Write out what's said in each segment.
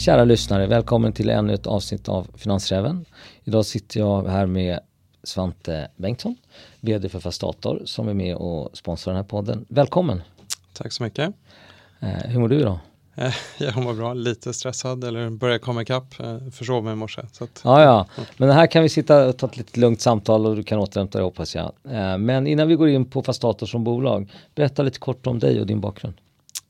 Kära lyssnare, välkommen till ännu ett avsnitt av Finansräven. Idag sitter jag här med Svante Bengtsson, VD för Fastator som är med och sponsrar den här podden. Välkommen! Tack så mycket. Eh, hur mår du idag? Eh, jag mår bra, lite stressad eller börjar komma ikapp. Eh, försov mig i morse. Så att, ja, ja, men här kan vi sitta och ta ett lite lugnt samtal och du kan återhämta dig hoppas jag. Eh, men innan vi går in på Fastator som bolag, berätta lite kort om dig och din bakgrund.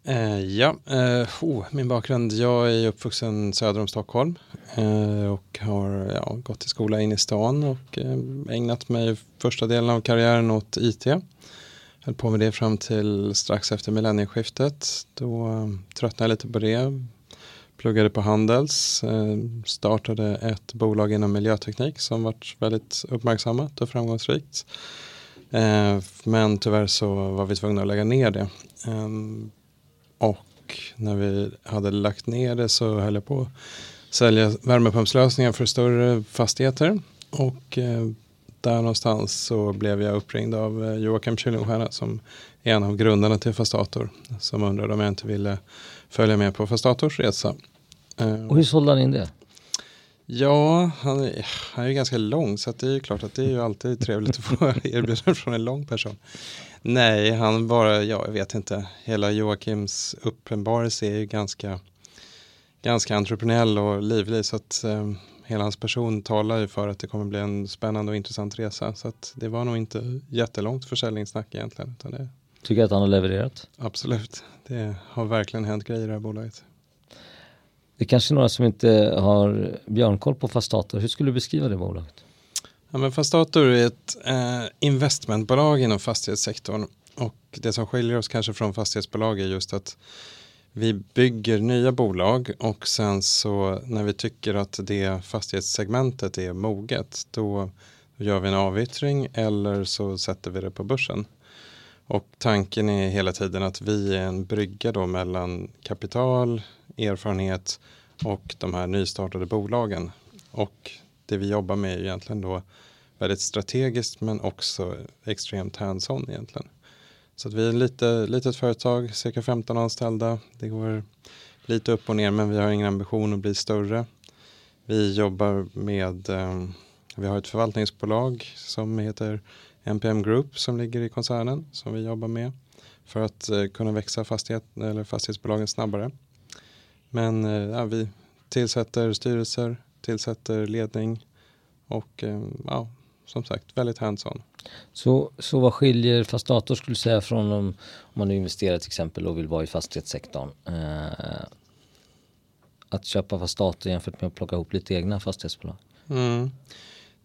Eh, ja, eh, oh, min bakgrund. Jag är uppvuxen söder om Stockholm eh, och har ja, gått i skola in i stan och eh, ägnat mig första delen av karriären åt IT. Höll på med det fram till strax efter millennieskiftet. Då eh, tröttnade jag lite på det. Pluggade på Handels, eh, startade ett bolag inom miljöteknik som varit väldigt uppmärksammat och framgångsrikt. Eh, men tyvärr så var vi tvungna att lägga ner det. Ehm, och när vi hade lagt ner det så höll jag på att sälja värmepumpslösningar för större fastigheter. Och eh, där någonstans så blev jag uppringd av eh, Joakim Kyllenstierna som är en av grundarna till Fastator. Som undrade om jag inte ville följa med på Fastators resa. Eh, och hur sålde han in det? Ja, han är, han är ganska lång så det är ju klart att det är ju alltid trevligt att få erbjudande från en lång person. Nej, han bara, ja, jag vet inte. Hela Joakims uppenbarelse är ju ganska, ganska entreprenöriell och livlig. Så att eh, hela hans person talar ju för att det kommer bli en spännande och intressant resa. Så att det var nog inte jättelångt försäljningssnack egentligen. Utan det, Tycker att han har levererat? Absolut. Det har verkligen hänt grejer i det här bolaget. Det är kanske är några som inte har björnkoll på Fastator. Hur skulle du beskriva det bolaget? Ja, men Fastator är ett eh, investmentbolag inom fastighetssektorn och det som skiljer oss kanske från fastighetsbolag är just att vi bygger nya bolag och sen så när vi tycker att det fastighetssegmentet är moget då gör vi en avyttring eller så sätter vi det på börsen. Och tanken är hela tiden att vi är en brygga då mellan kapital, erfarenhet och de här nystartade bolagen. Och det vi jobbar med är egentligen då väldigt strategiskt men också extremt hands-on egentligen. Så att vi är ett lite, litet företag, cirka 15 anställda. Det går lite upp och ner men vi har ingen ambition att bli större. Vi jobbar med, eh, vi har ett förvaltningsbolag som heter NPM Group som ligger i koncernen som vi jobbar med för att eh, kunna växa fastighet, eller fastighetsbolagen snabbare. Men eh, ja, vi tillsätter styrelser, tillsätter ledning och eh, ja, som sagt väldigt hands-on. Så, så vad skiljer Fastator skulle säga från om, om man nu investerar till exempel och vill vara i fastighetssektorn? Eh, att köpa Fastator jämfört med att plocka ihop lite egna fastighetsbolag? Mm.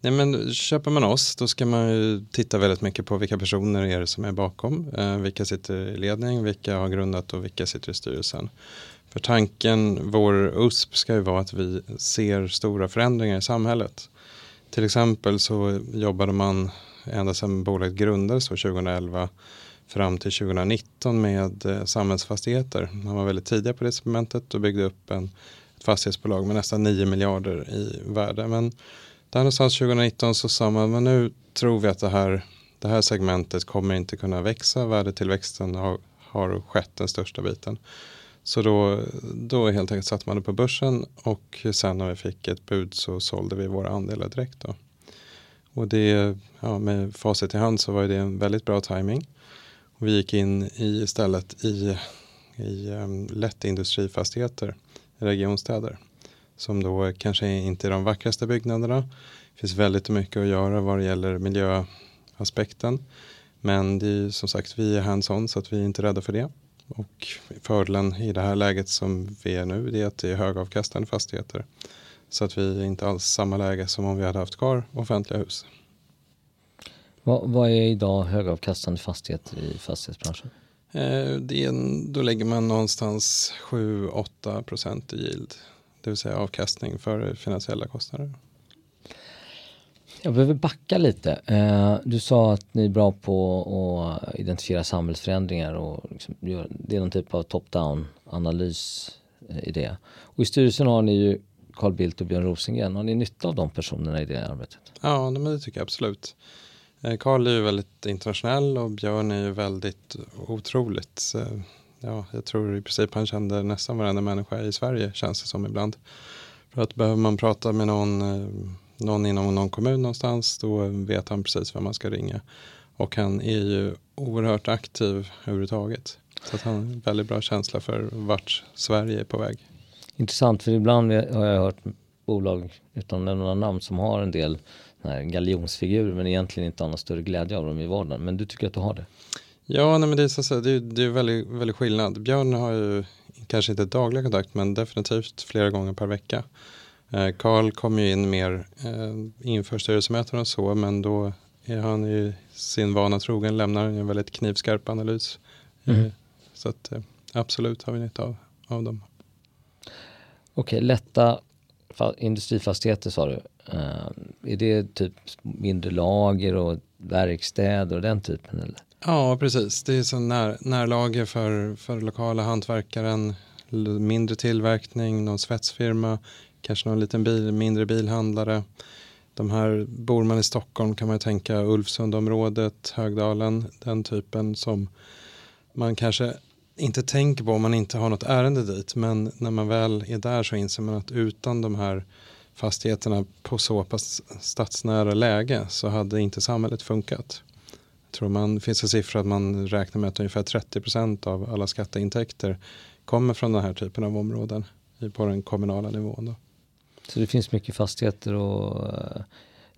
Nej, men köper man oss då ska man ju titta väldigt mycket på vilka personer är det som är bakom. Eh, vilka sitter i ledning, vilka har grundat och vilka sitter i styrelsen. För tanken, vår USP ska ju vara att vi ser stora förändringar i samhället. Till exempel så jobbade man ända sedan bolaget grundades 2011 fram till 2019 med eh, samhällsfastigheter. Man var väldigt tidiga på det segmentet och byggde upp en, ett fastighetsbolag med nästan 9 miljarder i värde. Men där någonstans 2019 så sa man, men nu tror vi att det här, det här segmentet kommer inte kunna växa. Värdetillväxten har, har skett den största biten. Så då, då helt enkelt satte man det på börsen och sen när vi fick ett bud så sålde vi våra andelar direkt. Då. Och det, ja, med facit i hand så var det en väldigt bra timing. Och vi gick in i istället i, i um, lättindustrifastigheter i regionstäder. Som då kanske inte är de vackraste byggnaderna. Det finns väldigt mycket att göra vad det gäller miljöaspekten. Men det är som sagt, vi är hands-on så att vi är inte rädda för det. Och fördelen i det här läget som vi är nu är att det är högavkastande fastigheter. Så att vi är inte alls samma läge som om vi hade haft kvar offentliga hus. Vad, vad är idag högavkastande fastighet i fastighetsbranschen? Eh, det är då lägger man någonstans 7-8 procent i yield. Det vill säga avkastning för finansiella kostnader. Jag behöver backa lite. Eh, du sa att ni är bra på att identifiera samhällsförändringar och liksom, det är någon typ av top-down analys eh, i det. Och i styrelsen har ni ju Carl Bildt och Björn Rosengren. Har ni nytta av de personerna i det arbetet? Ja, det tycker jag absolut. Eh, Carl är ju väldigt internationell och Björn är ju väldigt otroligt ja, jag tror i princip han kände nästan varenda människa i Sverige känns det som ibland. För att behöver man prata med någon, eh, någon inom någon kommun någonstans då vet han precis vem man ska ringa. Och han är ju oerhört aktiv överhuvudtaget. Så han har en väldigt bra känsla för vart Sverige är på väg. Intressant för ibland har jag hört bolag utan några namn som har en del galjonsfigurer men egentligen inte har någon större glädje av dem i vardagen. Men du tycker att du har det? Ja, nej, men det är, så, det är, det är väldigt, väldigt skillnad. Björn har ju kanske inte daglig kontakt men definitivt flera gånger per vecka. Eh, Karl kommer ju in mer eh, inför styrelsemöten och så men då är han i sin vana trogen lämnar en väldigt knivskarp analys. Mm. Eh, så att eh, absolut har vi nytta av, av dem. Okej, lätta industrifastigheter sa du. Är det typ mindre lager och verkstäder och den typen? Eller? Ja, precis. Det är så när, närlager för, för lokala hantverkaren, mindre tillverkning, någon svetsfirma, kanske någon liten bil, mindre bilhandlare. De här, bor man i Stockholm kan man tänka Ulfsundområdet, Högdalen, den typen som man kanske inte tänker på om man inte har något ärende dit. Men när man väl är där så inser man att utan de här fastigheterna på så pass stadsnära läge så hade inte samhället funkat. Jag tror man, det finns en siffra att man räknar med att ungefär 30 procent av alla skatteintäkter kommer från den här typen av områden på den kommunala nivån. Då. Så det finns mycket fastigheter att eh,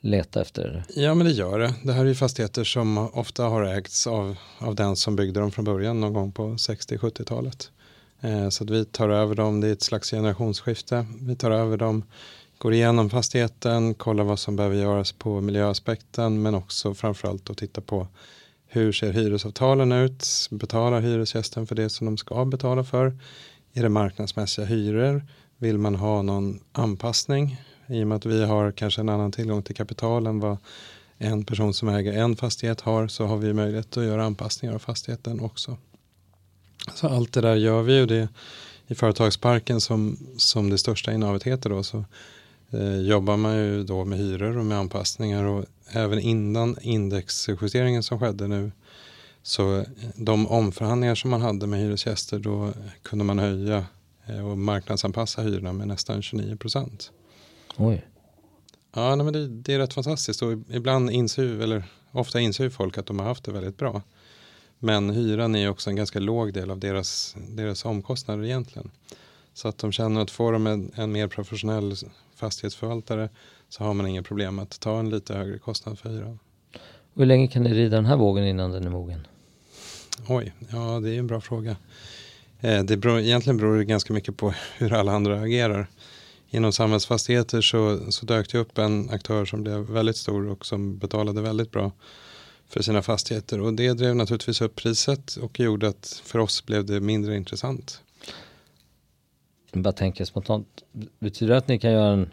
leta efter? Ja men det gör det. Det här är ju fastigheter som ofta har ägts av, av den som byggde dem från början någon gång på 60-70-talet. Eh, så att vi tar över dem, det är ett slags generationsskifte. Vi tar över dem, går igenom fastigheten, kollar vad som behöver göras på miljöaspekten men också framförallt att titta på hur ser hyresavtalen ut? Betalar hyresgästen för det som de ska betala för? Är det marknadsmässiga hyror? Vill man ha någon anpassning? I och med att vi har kanske en annan tillgång till kapital än vad en person som äger en fastighet har så har vi möjlighet att göra anpassningar av fastigheten också. Så allt det där gör vi ju det i företagsparken som, som det största innehavet heter då så eh, jobbar man ju då med hyror och med anpassningar och även innan indexjusteringen som skedde nu så de omförhandlingar som man hade med hyresgäster då kunde man höja och marknadsanpassa hyrorna med nästan 29 procent. Oj. Ja, nej, men det, det, är rätt fantastiskt och ibland inser eller ofta inser folk att de har haft det väldigt bra. Men hyran är också en ganska låg del av deras, deras omkostnader egentligen. Så att de känner att får de en, en mer professionell fastighetsförvaltare så har man inga problem att ta en lite högre kostnad för hyran. Hur länge kan ni rida den här vågen innan den är mogen? Oj, ja det är en bra fråga. Eh, det beror, egentligen beror det ganska mycket på hur alla andra agerar inom samhällsfastigheter så, så dök det upp en aktör som blev väldigt stor och som betalade väldigt bra för sina fastigheter. Och det drev naturligtvis upp priset och gjorde att för oss blev det mindre intressant. Jag bara tänker spontant, betyder det att ni kan göra en,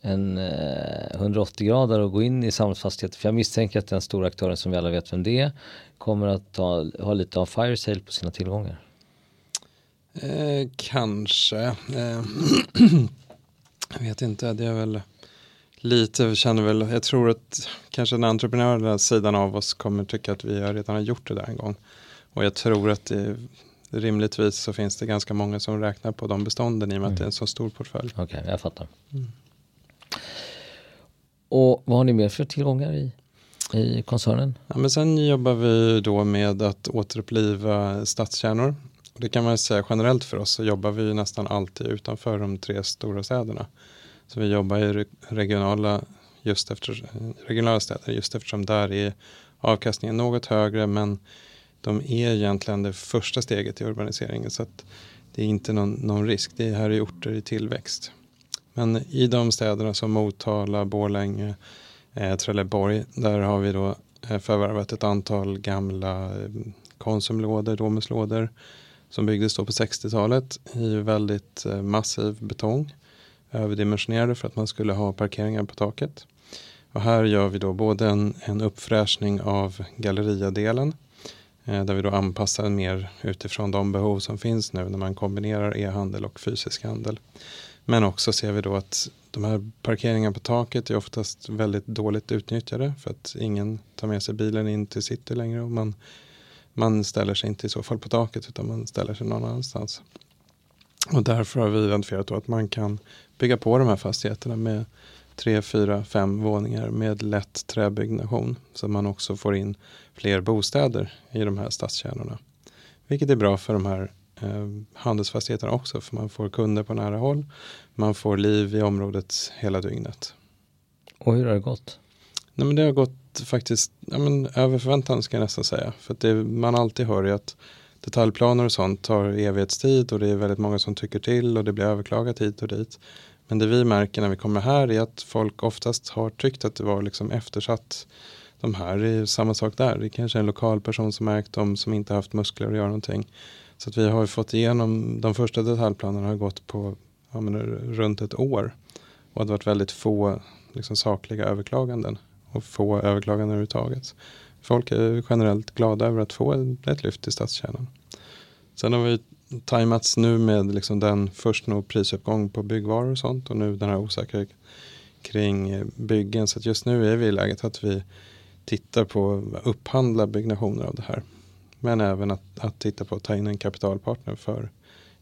en eh, 180 grader och gå in i samhällsfastigheter? För jag misstänker att den stora aktören som vi alla vet vem det är kommer att ha, ha lite av fire sale på sina tillgångar. Eh, kanske. Eh, Jag vet inte, det är väl lite, känner väl, jag tror att kanske den entreprenöriella sidan av oss kommer tycka att vi redan har gjort det där en gång. Och jag tror att det, rimligtvis så finns det ganska många som räknar på de bestånden i och med mm. att det är en så stor portfölj. Okej, okay, jag fattar. Mm. Och vad har ni mer för tillgångar i, i koncernen? Ja, men sen jobbar vi då med att återuppliva stadskärnor det kan man säga generellt för oss så jobbar vi nästan alltid utanför de tre stora städerna. Så vi jobbar i regionala, just efter, regionala städer just eftersom där är avkastningen något högre men de är egentligen det första steget i urbaniseringen så att det är inte någon, någon risk. Det här är orter i tillväxt. Men i de städerna som Motala, Borlänge, eh, Trelleborg där har vi då eh, förvärvat ett antal gamla eh, Konsumlådor, Domuslådor som byggdes då på 60-talet i väldigt eh, massiv betong. Överdimensionerade för att man skulle ha parkeringar på taket. Och här gör vi då både en, en uppfräschning av galleriadelen eh, där vi då anpassar mer utifrån de behov som finns nu när man kombinerar e-handel och fysisk handel. Men också ser vi då att de här parkeringarna på taket är oftast väldigt dåligt utnyttjade för att ingen tar med sig bilen in till city längre och man man ställer sig inte i så fall på taket utan man ställer sig någon annanstans. Och därför har vi identifierat att man kan bygga på de här fastigheterna med tre, fyra, fem våningar med lätt träbyggnation. Så man också får in fler bostäder i de här stadskärnorna. Vilket är bra för de här eh, handelsfastigheterna också. För man får kunder på nära håll. Man får liv i området hela dygnet. Och hur har det gått? Nej, men det har gått faktiskt ja, men, över förväntan ska jag nästan säga. För det man alltid hör är att detaljplaner och sånt tar evighetstid och det är väldigt många som tycker till och det blir överklagat hit och dit. Men det vi märker när vi kommer här är att folk oftast har tyckt att det var liksom eftersatt. De här är samma sak där. Det är kanske är en lokal person som ägt dem som inte haft muskler att göra någonting. Så att vi har fått igenom, de första detaljplanerna har gått på ja, men, runt ett år. Och det har varit väldigt få liksom, sakliga överklaganden. Och få överklagande överhuvudtaget. Folk är generellt glada över att få ett lyft i stadskärnan. Sen har vi tajmats nu med liksom den först nog prisuppgång på byggvaror och sånt och nu den här osäkerhet kring byggen. Så just nu är vi i läget att vi tittar på att upphandla byggnationer av det här. Men även att, att titta på att ta in en kapitalpartner för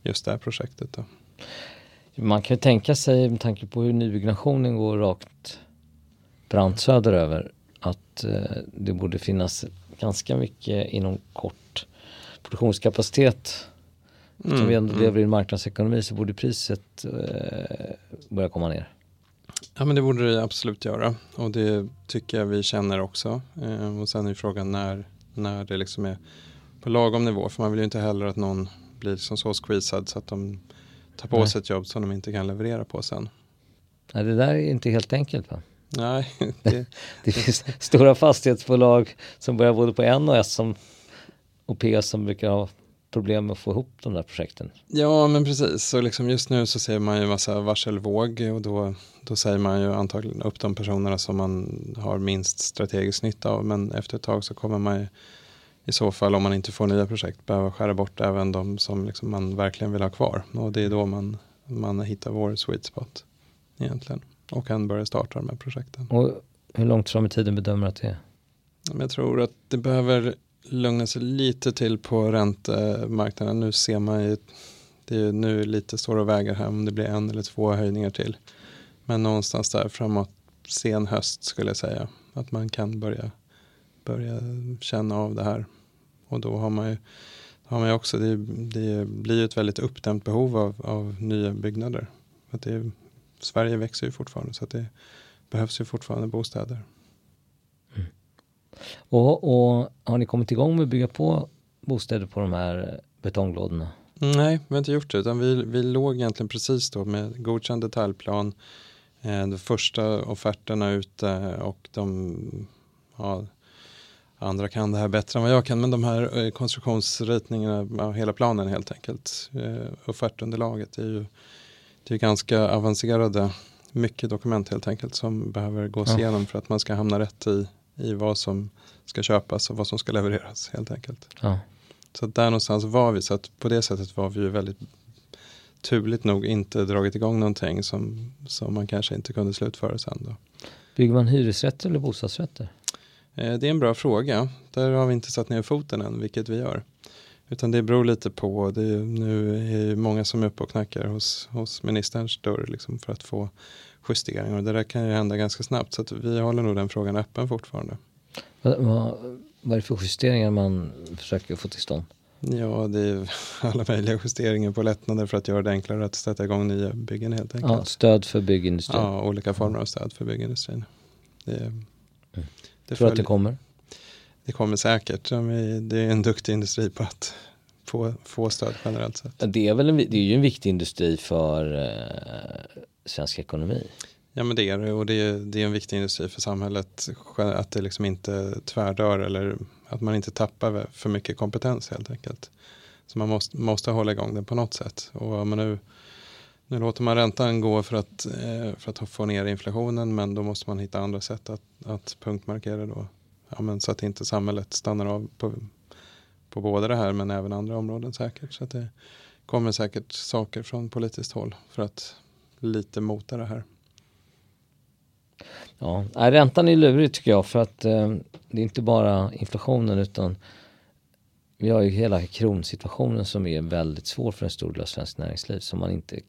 just det här projektet. Då. Man kan ju tänka sig med tanke på hur nybyggnationen går rakt brant söderöver att eh, det borde finnas ganska mycket inom kort produktionskapacitet Mm, Eftersom vi ändå mm. lever i en marknadsekonomi så borde priset eh, börja komma ner. Ja men det borde det absolut göra och det tycker jag vi känner också. Eh, och sen är frågan när, när det liksom är på lagom nivå för man vill ju inte heller att någon blir liksom så squeezad så att de tar på Nej. sig ett jobb som de inte kan leverera på sen. Nej det där är inte helt enkelt va? Nej. Det, det finns stora fastighetsbolag som börjar både på N och S som, och P som brukar ha problem med att få ihop de där projekten. Ja men precis, så liksom just nu så ser man ju massa varselvåg och då, då säger man ju antagligen upp de personerna som man har minst strategisk nytta av men efter ett tag så kommer man ju i så fall om man inte får nya projekt behöva skära bort även de som liksom man verkligen vill ha kvar och det är då man, man hittar vår sweet spot egentligen och kan börja starta de här projekten. Och hur långt fram i tiden bedömer du att det är? Jag tror att det behöver lugna sig lite till på räntemarknaden. Nu ser man ju, det är nu lite står och väger här om det blir en eller två höjningar till. Men någonstans där framåt sen höst skulle jag säga att man kan börja, börja känna av det här. Och då har man ju, har man ju också, det, det blir ett väldigt uppdämt behov av, av nya byggnader. Att det, Sverige växer ju fortfarande så att det behövs ju fortfarande bostäder. Och, och har ni kommit igång med att bygga på bostäder på de här betonglådorna? Nej, vi har inte gjort det utan vi, vi låg egentligen precis då med godkänd detaljplan, eh, de första offerterna ute och de ja, andra kan det här bättre än vad jag kan men de här eh, konstruktionsritningarna, ja, hela planen helt enkelt, eh, offertunderlaget är ju det är ganska avancerade, mycket dokument helt enkelt som behöver gås ja. igenom för att man ska hamna rätt i i vad som ska köpas och vad som ska levereras helt enkelt. Ja. Så där någonstans var vi, så att på det sättet var vi ju väldigt turligt nog inte dragit igång någonting som, som man kanske inte kunde slutföra sen då. Bygger man hyresrätter eller bostadsrätter? Eh, det är en bra fråga. Där har vi inte satt ner foten än, vilket vi gör. Utan det beror lite på, det är, nu är det många som är uppe och knackar hos, hos ministerns dörr liksom för att få justeringar. Och det där kan ju hända ganska snabbt. Så vi håller nog den frågan öppen fortfarande. Vad, vad, vad är det för justeringar man försöker få till stånd? Ja, det är alla möjliga justeringar på lättnader för att göra det enklare att sätta igång nya byggen helt enkelt. Ja, stöd för byggindustrin? Ja, olika former av stöd för byggindustrin. Det, mm. det Tror du att det kommer? Det kommer säkert. Det är en duktig industri på att få, få stöd generellt sett. Det är, väl en, det är ju en viktig industri för eh, svensk ekonomi. Ja men det är det och det är, det är en viktig industri för samhället. Att det liksom inte tvärdör eller att man inte tappar för mycket kompetens helt enkelt. Så man måste, måste hålla igång det på något sätt. Och man nu, nu låter man räntan gå för att, eh, för att få ner inflationen men då måste man hitta andra sätt att, att punktmarkera då. Ja, men så att inte samhället stannar av på, på både det här men även andra områden säkert. Så att det kommer säkert saker från politiskt håll för att lite mota det här. Ja, räntan är lurig tycker jag för att eh, det är inte bara inflationen utan vi har ju hela kronsituationen som är väldigt svår för en stor del av svenskt näringsliv som man inte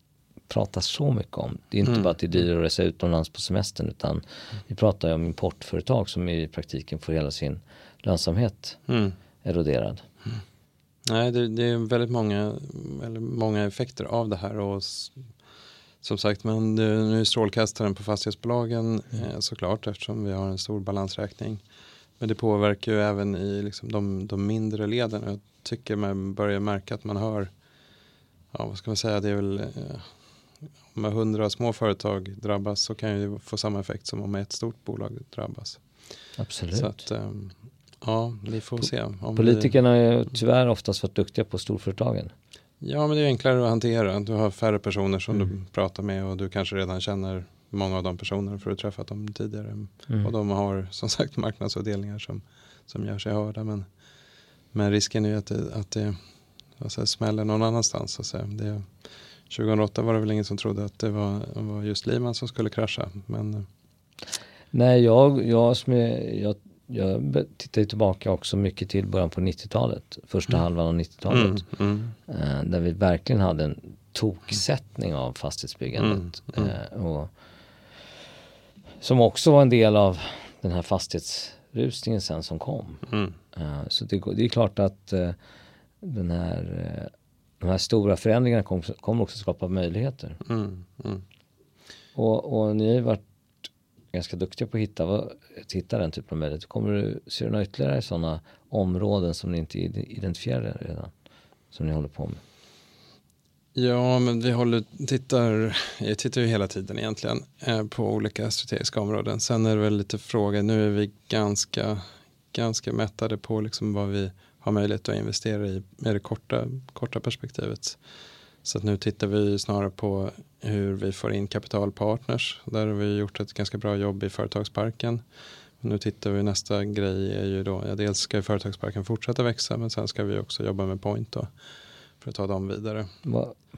pratar så mycket om. Det är inte Mm. bara att det är dyrare att resa utomlands på semestern utan vi pratar ju om importföretag som i praktiken får hela sin lönsamhet Mm. eroderad. Nej, det, det är väldigt många, eller många effekter av det här. Och som sagt, men nu är strålkastaren på fastighetsbolagen eh, såklart eftersom vi har en stor balansräkning. Men det påverkar ju även i liksom, de, de mindre leden. Jag tycker man börjar märka att man hör, ja vad ska man säga, det är väl eh, om hundra små företag drabbas så kan det få samma effekt som om ett stort bolag drabbas. Absolut. Så att, ehm, ja, vi får se. Om vi- Politikerna har ju tyvärr oftast varit duktiga på storföretagen. Ja, men det är enklare att hantera. Du har färre personer som Mm. du pratar med och du kanske redan känner många av de personerna för att du träffat dem tidigare. Mm. Och de har som sagt marknadsavdelningar som, som gör sig hörda. Men, men risken är ju att det, att det säger, smäller någon annanstans. Så att säga. Det, 2008 var det väl ingen som trodde att det var, var just Lehman som skulle krascha. Men eh, Nej, jag, jag, jag, jag tittar tillbaka också mycket till början på 90-talet, första Mm. halvan av 90-talet. mm, mm, Eh, där vi verkligen hade en toksättning av fastighetsbyggandet. Mm, Eh, och, som också var en del av den här fastighetsrusningen sen som kom. mm, så det, det är klart att den här, de här stora förändringarna kom- kommer också skapa möjligheter. mm, mm. Och, och ni har ju varit ganska duktiga på att hitta, vad- att hitta den typen av möjligheter. Kommer du se några ytterligare sådana områden som ni inte id- identifierar redan? Som ni håller på med? Ja, men vi håller, tittar, jag tittar ju hela tiden egentligen eh, på olika strategiska områden. Sen är det väl lite fråga, nu är vi ganska, ganska mättade på liksom vad vi har möjlighet att investera i med det korta, korta perspektivet. Så att nu tittar vi snarare på hur vi får in kapitalpartners. Där har vi gjort ett ganska bra jobb i företagsparken. Nu tittar vi, nästa grej är ju då, ja, dels ska företagsparken fortsätta växa men sen ska vi också jobba med Point då, för att ta dem vidare.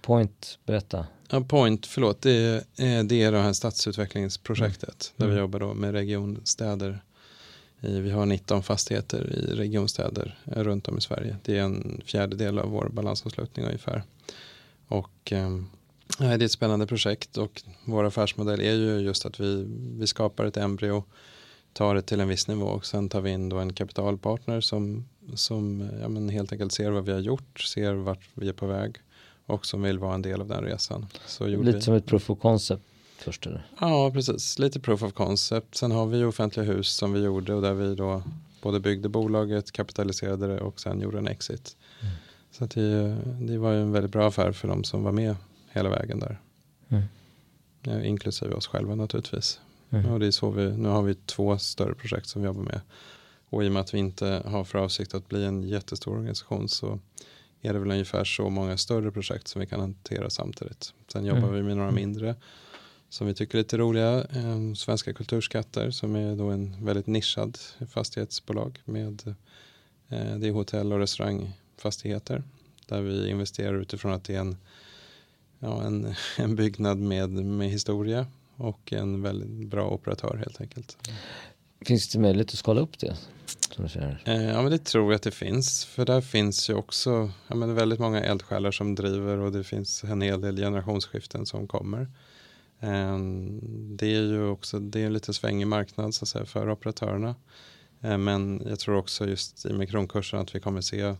Point, berätta. Ja, Point, förlåt, det är, det är det här stadsutvecklingsprojektet där vi Mm. jobbar då med regionstäder. I, vi har 19 fastigheter i regionstäder eh, runt om i Sverige. Det är en fjärdedel av vår balansomslutning ungefär. Och eh, det är ett spännande projekt och vår affärsmodell är ju just att vi, vi skapar ett embryo, tar det till en viss nivå och sen tar vi in då en kapitalpartner som, som eh, ja, men helt enkelt ser vad vi har gjort, ser vart vi är på väg och som vill vara en del av den resan. Så Lite vi. som ett proof of concept först eller? Ja, precis. Lite proof of concept. Sen har vi offentliga hus som vi gjorde och där vi då både byggde bolaget, kapitaliserade det och sen gjorde en exit. Mm. Så det, det var ju en väldigt bra affär för de som var med hela vägen där. Mm. Ja, inklusive oss själva naturligtvis. Mm. Och det är så vi, nu har vi två större projekt som vi jobbar med. Och i och med att vi inte har för avsikt att bli en jättestor organisation så är det väl ungefär så många större projekt som vi kan hantera samtidigt. Sen jobbar Mm. vi med några mindre som vi tycker är lite roliga. Eh, Svenska kulturskatter som är då en väldigt nischad fastighetsbolag med eh, det är hotell och restaurangfastigheter där vi investerar utifrån att det är en, ja, en, en byggnad med, med historia och en väldigt bra operatör helt enkelt. Finns det möjlighet att skala upp det? Eh, Ja men det tror jag att det finns. För där finns ju också ja, men väldigt många eldsjälar som driver och det finns en hel del generationsskiften som kommer. Eh, Det är ju också det är en lite svängig marknad så att säga, för operatörerna. Eh, Men jag tror också just i med kronkursen att vi kommer se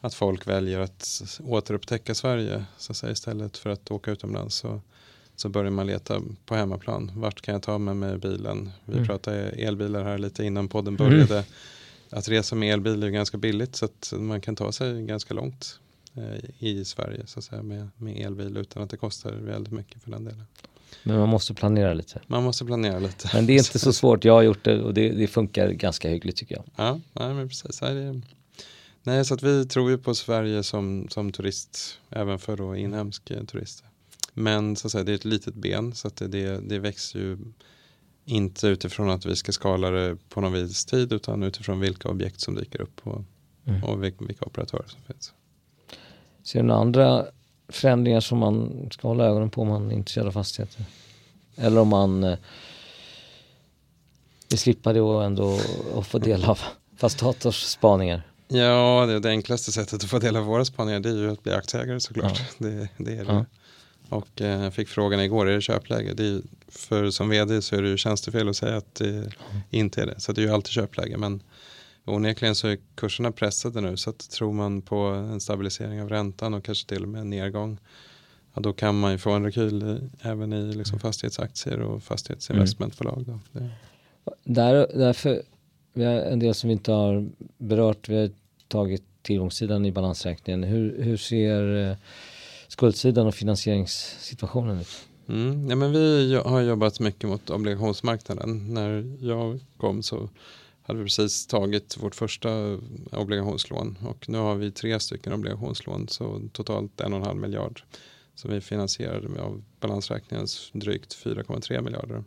att folk väljer att återupptäcka Sverige så att säga, istället för att åka utomlands. Så, så börjar man leta på hemmaplan. Vart kan jag ta med mig bilen? Vi Mm. pratade elbilar här lite innan podden började. Att resa med elbil är ganska billigt så att man kan ta sig ganska långt i Sverige så att säga, med, med elbil utan att det kostar väldigt mycket för den delen. Men man måste planera lite. Man måste planera lite. Men det är inte så svårt. Jag har gjort det och det, det funkar ganska hyggligt tycker jag. Ja, nej, men precis. Nej, nej, så att vi tror ju på Sverige som, som turist, även för då inhemsk eh, turist. Men så att säga, det är ett litet ben så att det, det, växer ju inte utifrån att vi ska skala det på någon viss tid utan utifrån vilka objekt som dyker upp och, Mm. och vilka, vilka operatörer som finns. Ser du några andra förändringar som man ska hålla ögonen på om man är intresserad av fastigheter? Eller om man eh, vill slippa det och ändå och få del av Fastators spaningar? Ja, det, det enklaste sättet att få dela våra spaningar det är ju att bli aktieägare såklart. Ja. Det, det är det. Ja. Och eh, jag fick frågan igår, är det köpläge? Det är, för som vd så är det ju tjänstefel att säga att det inte är det. Så det är ju alltid köpläge. Men onekligen så är kurserna pressade nu. Så att tror man på en stabilisering av räntan och kanske till och med en nedgång. Ja, då kan man ju få en rekyl även i liksom fastighetsaktier och fastighetsinvestmentbolag. Då. Det, Där, därför, vi har en del som vi inte har berört. Vi har tagit tillgångssidan i balansräkningen. Hur, hur ser eh, skuldsidan och finansieringssituationen ut? Mm. Ja, men vi har jobbat mycket mot obligationsmarknaden. När jag kom så hade vi precis tagit vårt första obligationslån och nu har vi tre stycken obligationslån så totalt en och en halv miljard som vi finansierade med av balansräkningens drygt 4,3 miljarder.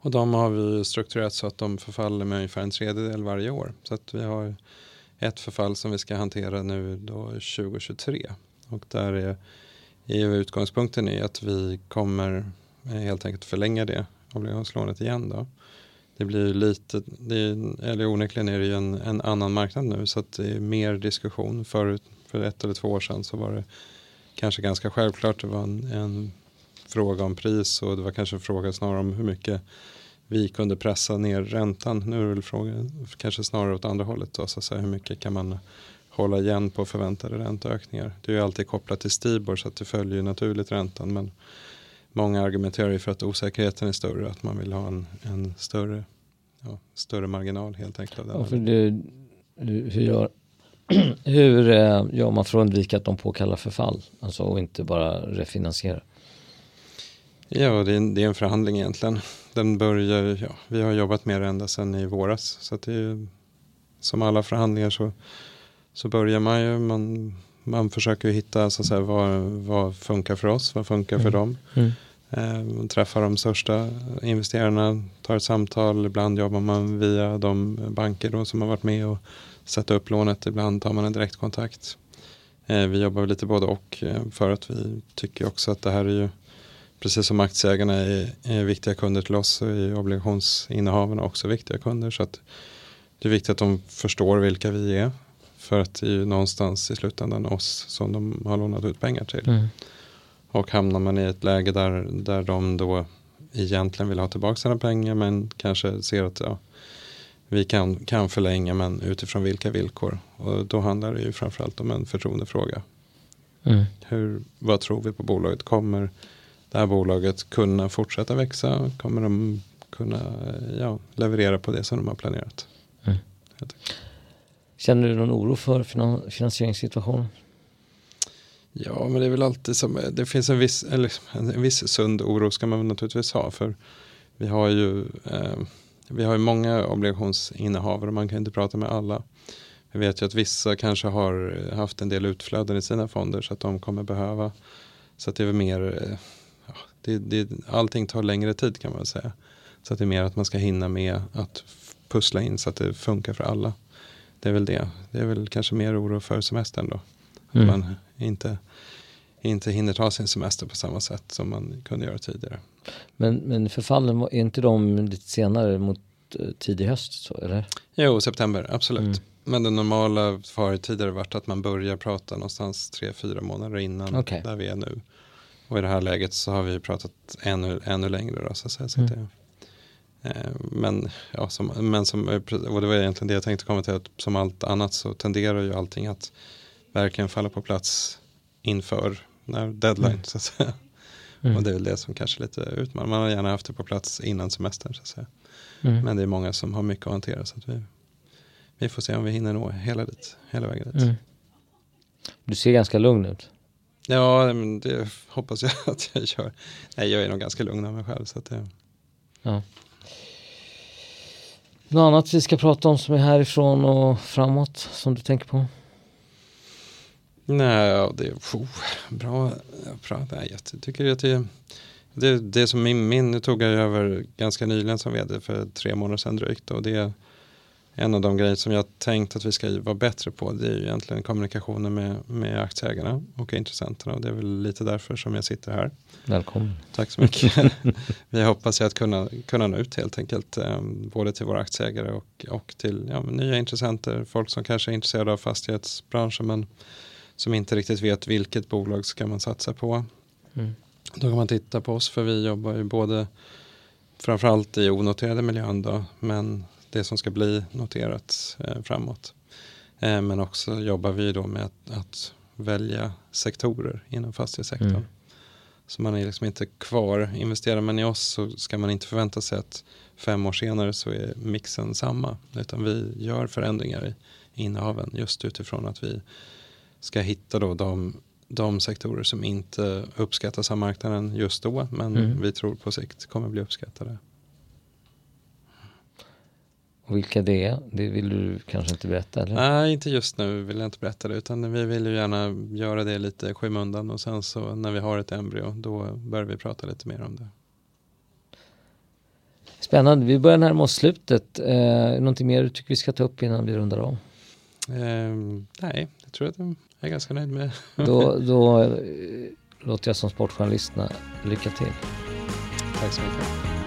Och de har vi strukturerat så att de förfaller med ungefär en tredjedel varje år. Så att vi har ett förfall som vi ska hantera nu då 2023 och där är är ju utgångspunkten är att vi kommer helt enkelt förlänga det obligationslånet igen då. Det blir lite, det är, eller onekligen är det ju en, en annan marknad nu så att det är mer diskussion. Förut, för ett eller två år sedan så var det kanske ganska självklart. Det var en, en fråga om pris och det var kanske en fråga snarare om hur mycket vi kunde pressa ner räntan. Nu är det väl frågan kanske snarare åt andra hållet då, så att säga, hur mycket kan man hålla igen på förväntade ränteökningar. Det är ju alltid kopplat till Stibor så att det följer ju naturligt räntan men många argumenterar ju för att osäkerheten är större, att man vill ha en, en större, ja, större marginal helt enkelt. Ja, för hur, hur gör, hur eh, gör man för att undvika att de påkallar förfall? Alltså och inte bara refinansiera? Ja, det är, en, det är en förhandling egentligen. Den börjar, ja, vi har jobbat med det ända sedan i våras. Så att det är, som alla förhandlingar så, så börjar man ju, man, man försöker hitta så att säga, vad, vad funkar för oss, vad funkar för Mm. dem. Mm. Eh, träffar de största investerarna, tar ett samtal, ibland jobbar man via de banker då som har varit med och sätta upp lånet, ibland tar man en direktkontakt. Eh, vi jobbar lite både och eh, för att vi tycker också att det här är ju precis som aktieägarna är, är viktiga kunder till oss så är obligationsinnehavarna också viktiga kunder. Så att det är viktigt att de förstår vilka vi är. För att det är ju någonstans i slutändan oss som de har lånat ut pengar till. Mm. Och hamnar man i ett läge där, där de då egentligen vill ha tillbaka sina pengar men kanske ser att ja, vi kan, kan förlänga men utifrån vilka villkor. Och då handlar det ju framförallt om en förtroendefråga. Mm. Hur, vad tror vi på bolaget? Kommer det här bolaget kunna fortsätta växa? Kommer de kunna ja, leverera på det som de har planerat? Mm. Känner du någon oro för finan- finansieringssituationen? Ja, men det är väl alltid som, eh, det finns en viss, eller en viss sund oro ska man naturligtvis ha. För vi har ju, eh, vi har ju många obligationsinnehavare och man kan inte prata med alla. Vi vet ju att vissa kanske har eh, haft en del utflöden i sina fonder så att de kommer behöva. Så att det är mer, eh, ja, det, det, allting tar längre tid kan man säga. Så att det är mer att man ska hinna med att pussla in så att det funkar för alla. Det är väl det. Det är väl kanske mer oro för semestern då. Mm. Man inte, inte hinner ta sin semester på samma sätt som man kunde göra tidigare. Men, men förfallen, var- är inte de lite senare mot eh, tidig höst? Så, eller? Jo, september, absolut. Mm. Men det normala har tidigare varit att man börjar prata någonstans tre, fyra månader innan Okej. där vi är nu. Och i det här läget så har vi pratat ännu, ännu längre. Då, så att säga. Så att Mm. det, men, ja, som, men som, och det var egentligen det jag tänkte komma till, att som allt annat så tenderar ju allting att verkligen falla på plats inför när deadline. Mm. Så att säga. Mm. Och det är väl det som kanske är lite utmanande. Man har gärna haft det på plats innan semestern. Så att säga. Mm. Men det är många som har mycket att hantera. Så att vi, vi får se om vi hinner nå hela, dit, hela vägen dit. Mm. Du ser ganska lugn ut. Ja, men det hoppas jag att jag gör. Nej, jag är nog ganska lugn av mig själv. Så att det, Ja. Något annat vi ska prata om som är härifrån och framåt som du tänker på? nej, det är oh, bra. bra. Nej, jag tycker att det, det, det som min, min, nu tog jag över ganska nyligen som vd för tre månader sedan drygt. Och det, en av de grejer som jag tänkt att vi ska vara bättre på det är ju egentligen kommunikationen med, med aktieägarna och intressenterna och det är väl lite därför som jag sitter här. Välkommen. Tack så mycket. vi hoppas ju att kunna, kunna nå ut helt enkelt eh, både till våra aktieägare och, och till ja, nya intressenter, folk som kanske är intresserade av fastighetsbranschen men som inte riktigt vet vilket bolag ska man satsa på. Mm. Då kan man titta på oss för vi jobbar ju både framförallt i onoterade miljön då, men det som ska bli noterat eh, framåt. Eh, men också jobbar vi då med att, att välja sektorer inom fastighetssektorn. Mm. Så man är liksom inte kvar. Investerar man i oss så ska man inte förvänta sig att fem år senare så är mixen samma. Utan vi gör förändringar i innehaven just utifrån att vi ska hitta då de, de sektorer som inte uppskattas av marknaden just då men mm. vi tror på sikt kommer bli uppskattade. Och vilka det är, det vill du kanske inte berätta? Eller? Nej, inte just nu vill jag inte berätta det utan vi vill ju gärna göra det lite skymundan och sen så när vi har ett embryo då börjar vi prata lite mer om det. Spännande, vi börjar närma oss slutet. Eh, någonting mer du tycker vi ska ta upp innan vi rundar av? Eh, nej, jag tror att jag är ganska nöjd med. då, då eh, låter jag som sportjournalisterna lycka till. Tack så mycket.